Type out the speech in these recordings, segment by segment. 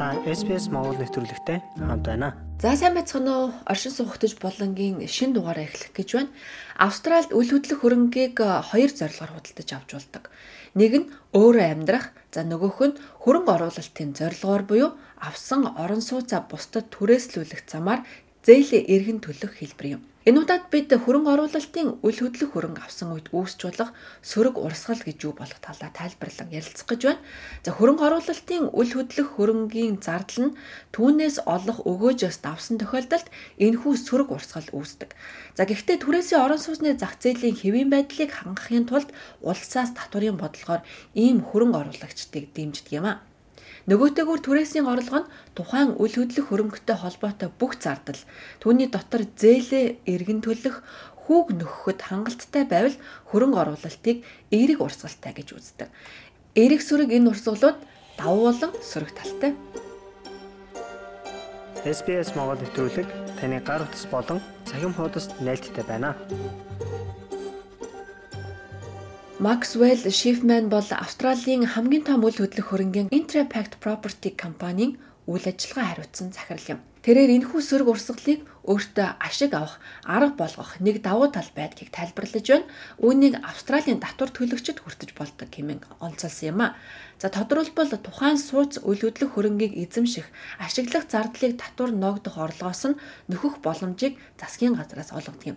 Та SPS Монгол нэвтрүүлэгтэй хамт байна. За сайн байцгаана уу? Оршин суугтаж болонгийн шин дугаараа эхлэх гэж байна. Австралид үл хөдлөх хөрөнгийг хоёр зорилгоор худалдаж авч болдог. Нэг нь өөрөө амьдрах, за нөгөөх нь хөрөнгө оруулалтын зорилгоор буюу авсан орон сууцаа бусдад түрээслүүлэх замаар зээлээ эргэн төлөх хэлбэр юм. Энэ удаад бид хөрөнгө оруулалтын үл хөдлөх хөрөнгө авсан үед үүсч болох сөрөг урсгал гэж юу болох талаар тайлбарлан ярилцах гэж байна. За хөрөнгө оруулалтын үл хөдлөх хөрөнгийн зардал нь түүнээс олох өгөөжөөс давсан тохиолдолд энэхүү сөрөг урсгал үүсдэг. За гэхдээ түрээсийн орон сууцны зах зээлийн хэвийн байдлыг хангахын тулд улсаас татварын бодлогоор ийм хөрөнгө оруулагчдыг дэмждэг юм а. Нөгөөтэйгүр түрээсийн орлого нь тухайн үл хөдлөх хөрөнгөтэй холбоотой бүх зардал түүний дотор зээлээ эргэн төлөх хүүг нөхөхөд хангалттай байвал хөрөнгө оруулалтыг эерэг урсгалтай гэж үздэг. Эерэг сүрэг энэ урсгалууд давуу болон сөрөг талтай. SPS Монгол нэвтрүүлэг таны гар утас болон цахим хуудасд нийлдэхтэй байна. Maxwell Schiffman бол Австралийн хамгийн том үйл хөдлөх хөрөнгийн Intrapact Property компанийн үйл ажиллагаа хариуцсан захирал юм. Тэрээр энэхүү сөрөг урсгалыг өөртөө ашиг авах, арга болгох нэг давуу тал байдгийг тайлбарлаж байна. Үүнийг Австралийн татвар төлөгчд хүртэж болдог хэмээн онцолсон юм а. За тодорхойлбол тухайн сууц үйл хөдлөх хөрөнгийг эзэмших, ашиглах зардлыг татвар ногдох орлогоос нь нөхөх боломжийг засгийн газраас олгодог юм.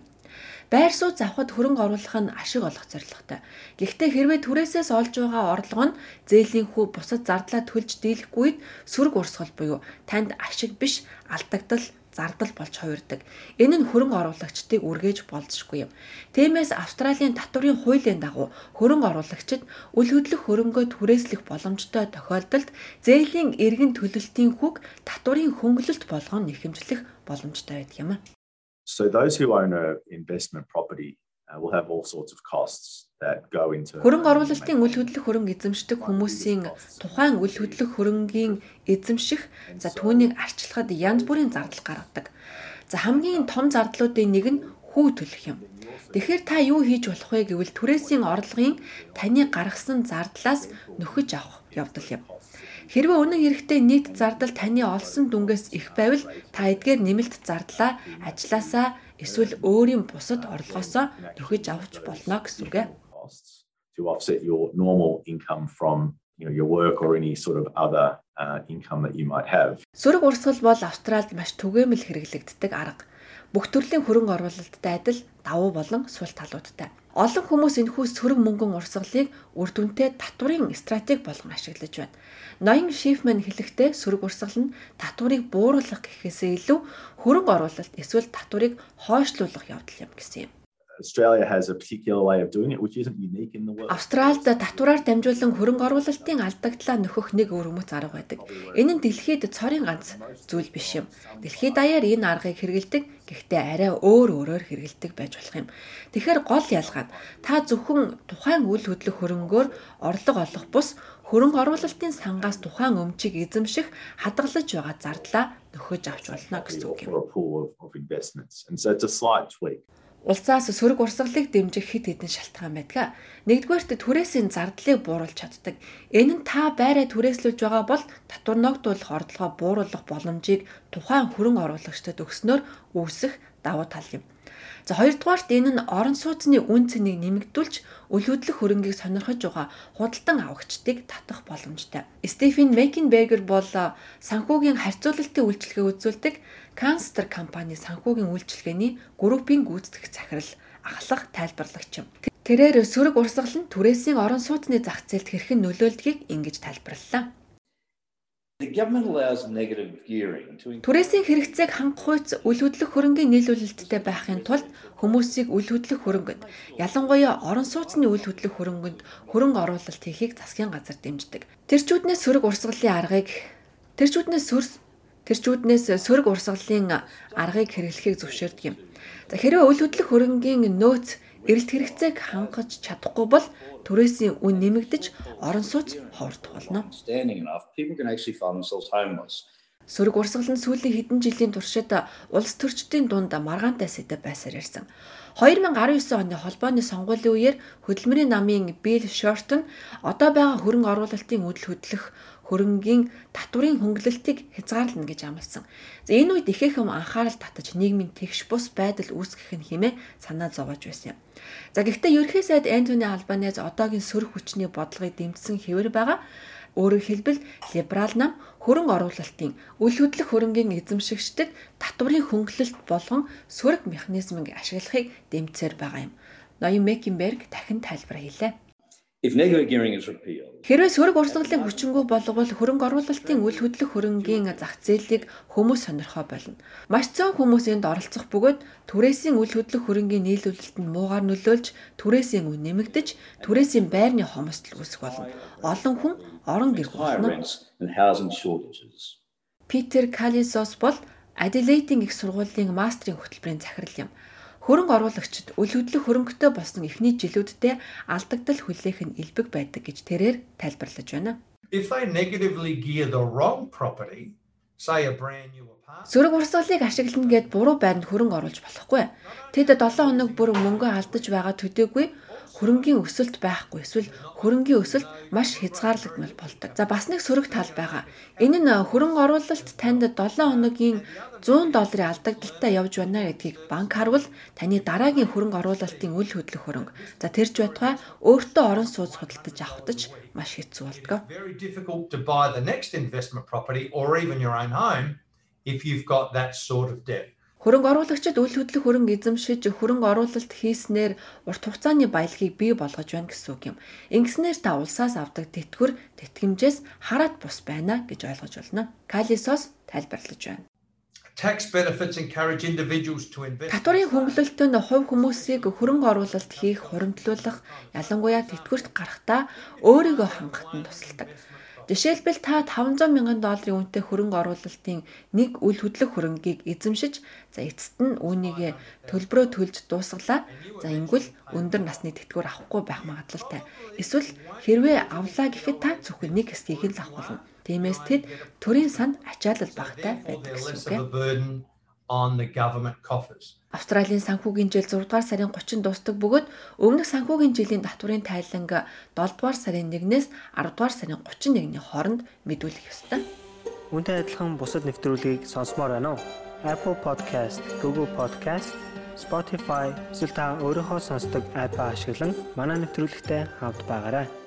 Байр сууц авахд хөрөнгө оруулах нь ашиг олох зорилготой. Гэхдээ хэрвээ түрээсээс олж байгаа орлого нь зээлийн хүү бусад зардлаа төлж дийлэхгүй сөрөг урсгал буюу танд ашиг биш алдагдал зардал болж хувирдаг. Энэ нь хөрөнгө оруулагчдыг үргэж болзошгүй юм. Тиймээс Австралийн татварын хуулийн дагуу хөрөнгө оруулагчид үл хөдлөх хөрөнгөө түрээслэх боломжтой тохиолдолд зээлийн эргэн төлөлтийн хүүг татварын хөнгөлөлт болгон нэхэмжлэх боломжтой байдаг юм. So those who own a investment property uh, will have all sorts of costs that go into Хөрөнгө оруулалтын үйл хөдлөх хөрөнгө эзэмшдэг хүмүүсийн тухайн үйл хөдлөх хөрөнгийн эзэмших за түүнийг арчлахад янз бүрийн зардал гаргадаг. За хамгийн том зардлуудын нэг нь хүү төлөх юм. Тэгэхээр та юу хийж болох вэ гэвэл түрээсийн орлогын таны гаргасан зардлаас нөхөж авах явдал юм. Хэрвээ үнэн хэрэгтээ нийт зардал таны олсон дүнгээс их байвал та эдгээр нэмэлт зардлаа ажилласаа эсвэл өөрийн бусад орлогоосоо нөхөж авч болно гэсэн үг. to offset your normal income from you know your work or any sort of other uh, income that you might have. Сөрөг урсгал бол Австралид маш түгээмэл хэрэглэгддэг арга. Бүх төрлийн хөрөнгө оруулалттай адил давуу болон сул талуудтай. Олон хүмүүс энэхүү сөрөг мөнгөн урсгалыг үр дүнтэй татварын стратеги болгон ашиглаж байна. Ноён Шифман хэлэхдээ сөрөг урсгал нь татварыг бууруулах гэхээсээ илүү хөрөнгө оруулалт эсвэл татварыг хойшлуулах явдал юм гэсэн юм. Australia has a particular way of doing it which isn't unique in the world. Австралид татвараар дамжуулан хөрөнгө оруулалтын алдагдлаа нөхөх нэг өрөмөц арга байдаг. Энэ нь дэлхийд цорын ганц зүйл биш юм. Дэлхийд даяар энэ аргыг хэрэгэлдэг гэхдээ арай өөр өөрөөр хэрэгэлдэг байж болох юм. Тэгэхээр гол ялгаа нь та зөвхөн тухайн үйл хөдлөх хөрөнгөөр орлого олох бус хөрөнгө оруулалтын сангаас тухайн өмчийг эзэмших хадгалж байгаа зардлаа нөхөж авч болно гэсэн үг юм. Улсаас сөрөг урсгалыг дэмжих хэд хэдэн шалтгаан байдаг. Нэгдүгээрт түрээсийн зардлыг бууруулж чаддаг. Энэ нь та байраа түрээслүүлж байгаа бол татвар ногдуулах ордлогоо бууруулах боломжийг тухайн хөрөнгө оруулагчдад өгснөөр үүсэх давуу тал юм. За хоёрдугаарт энэ нь орон сууцны үн цэнийг нэмэгдүүлж үл хөдлөх хөрөнгийг сонирхож байгаа худалдан авагчдыг татах боломжтой. Стефен Мекенбергер бол санхүүгийн харьцуулалтын үйлчилгээ үзүүлдэг Канстер компани санхүүгийн үйлчилгээний группийн гүйцэтгэх захирал ахлах тайлбарлагч юм. Тэрээр сөрөг урсгал нь түрээсийн орон сууцны зах зээлд хэрхэн нөлөөлдгийг ингэж тайлбарллаа. Түрээсийн хэрэгцээг хангах үйц үл хөдлөх хөрөнгийн нийлүүлэлттэй байхын тулд хүмүүсийг үл хөдлөх хөрөнгөд ялангуяа орон сууцны үл хөдлөх хөрөнгөнд хөрөнгө оруулалт хийхийг засгийн газар дэмждэг. Тэрчүүднээс сөрөг урсгалын аргыг тэрчүүднээс сөрс тэрчүүднээс сөрөг урсгалын аргыг хэрэглэхийг зөвшөөрдөг юм. За хэрвээ үл хөдлөх хөрөнгийн нөөц эрэлт хэрэгцээг хангаж чадахгүй бол түрээсийн үн нэмэгдэж орон сууц ховордох болно. Сөрөг урсгал нь сүүлийн хэдэн жилийн туршид улс төрчдийн дунд маргаантай сэдэв байсаар ирсэн. 2019 оны холбооны сонгуулийн үеэр хөдөлмөрийн намын Билл Шортон одоо байгаа хөрөнгө оруулалтын үдл хөдлөх хөрөнгийн татврын хөнгөлөлтийг хязгаарлана гэж амласан. Энэ үед ихээхэн анхаарал татаж нийгмийн тэгш бус байдал үүсгэх нь хэмээн санаа зовоож байсан юм. За гэхдээ ерхий сайд Антони Албанез одоогийн сөрөг хүчний бодлогыг дэмжсэн хэвээр байгаа. Өөрөөр хэлбэл либерал нам хөрөнгө оруулалтын үл хөдлөх хөрөнгийн эзэмшигчдэд татврын хөнгөлөлт болгон сөрөг механизмыг ашиглахыг дэмжсээр байгаа юм. Ноён Мекенберг дахин тайлбар хийлээ. Хэрвээ сөрөг урсгалын хүчингү болговол хөрөнгө оруулалтын үл хөдлөх хөрөнгийн зах зээлийг хүмүүс сонирхоо болно. Маш цөөн хүмүүс энд оролцох бөгөөд түрээсийн үл хөдлөх хөрөнгийн нийлүүлэлтэнд муугаар нөлөөлж түрээсийн үн нэмэгдэж түрээсийн байрны хомсдол үүсэх болно. Олон хүн орон гэр болно. Питер Калисос бол Аделейтийн их сургуулийн мастрын хөтөлбөрийн захирал юм. Хөрөнгө оруулагчид үл хөдлөх хөрөнгөтэй болсон эхний жилүүддээ алдагдал хүлээх нь элбэг байдаг гэж тэрээр тайлбарлаж байна. If they negatively gear the wrong property, say a brand new Сөрөг урсгалыг ашиглана гэд буруу байранд хөрөнгө оруулж болохгүй. Тэд 7 хоног бүр мөнгө алдаж байгаа төдийгүй хөрөнгийн өсөлт байхгүй эсвэл хөрөнгийн өсөлт маш хязгаарлагдмал болдог. За бас нэг сөрөг тал байгаа. Энэ нь хөрөнгө оруулалт танд 7 хоногийн 100 долларын алдагдaltaй явж байна гэдгийг банк харвал таны дараагийн хөрөнгө оруулалтын үл хөдлөх хөрөнгө. За тэрч байтугай өөртөө орон сууц худалдаж авахдаж маш хэцүү болдог. Very difficult to buy the next investment property or even your own home if you've got that sort of debt. Хөрөнгө оруулагчид үл хөдлөх хөрөнгө эзэмшиж хөрөнгө оруулалт хийснээр урт хугацааны баялагийг бий болгож байна гэсэн үг юм. Ингэснээр та улсаас авдаг тэтгэвэр тэтгэмжээс хараад бус байна гэж ойлгож байна. Калисос тайлбарлаж байна. Tax benefits encourage individuals to invest. Татварын хөнгөлөлтөнд хувь хүмүүсийг хөрөнгө оруулалт хийх хуримтлуулах, ялангуяа тэтгэврт гарахдаа өөрийгөө хангахад нь тусалдаг. Жишээлбэл та 500 мянган долларын үнэтэй хөрөнгө оруулалтын нэг үл хөдлөх хөрөнгийг эзэмшиж за эцэст нь үүнийг төлбөрөө төлж дуусгалаа. За ингэвэл өндөр насны тэтгэвэр авахгүй байх магадлалтай. Эсвэл хэрвээ авлаа гэхэд та зөвхөн нэг хэсгийг л авах болно. Тиймээс тэд төрийн санд ачаалал багтай байдаг гэсэн үг on the government coffers. Австралийн санхүүгийн жил 6 дугаар сарын 30-нд дуустдаг бөгөөд өмнөх санхүүгийн жилийн татврын тайланг 7 дугаар сарын 1-ээс 10 дугаар сарын 31-ний хооронд мэдүүлэх ёстой. Үүнтэй адилхан бусад нэвтрүүлгийг сонсомоор байна уу? Apple Podcast, Google Podcast, Spotify эсвэл та өөрийнхөө сонсдог апп ашиглан манай нэвтрүүлэгтэй хавд байгаарай.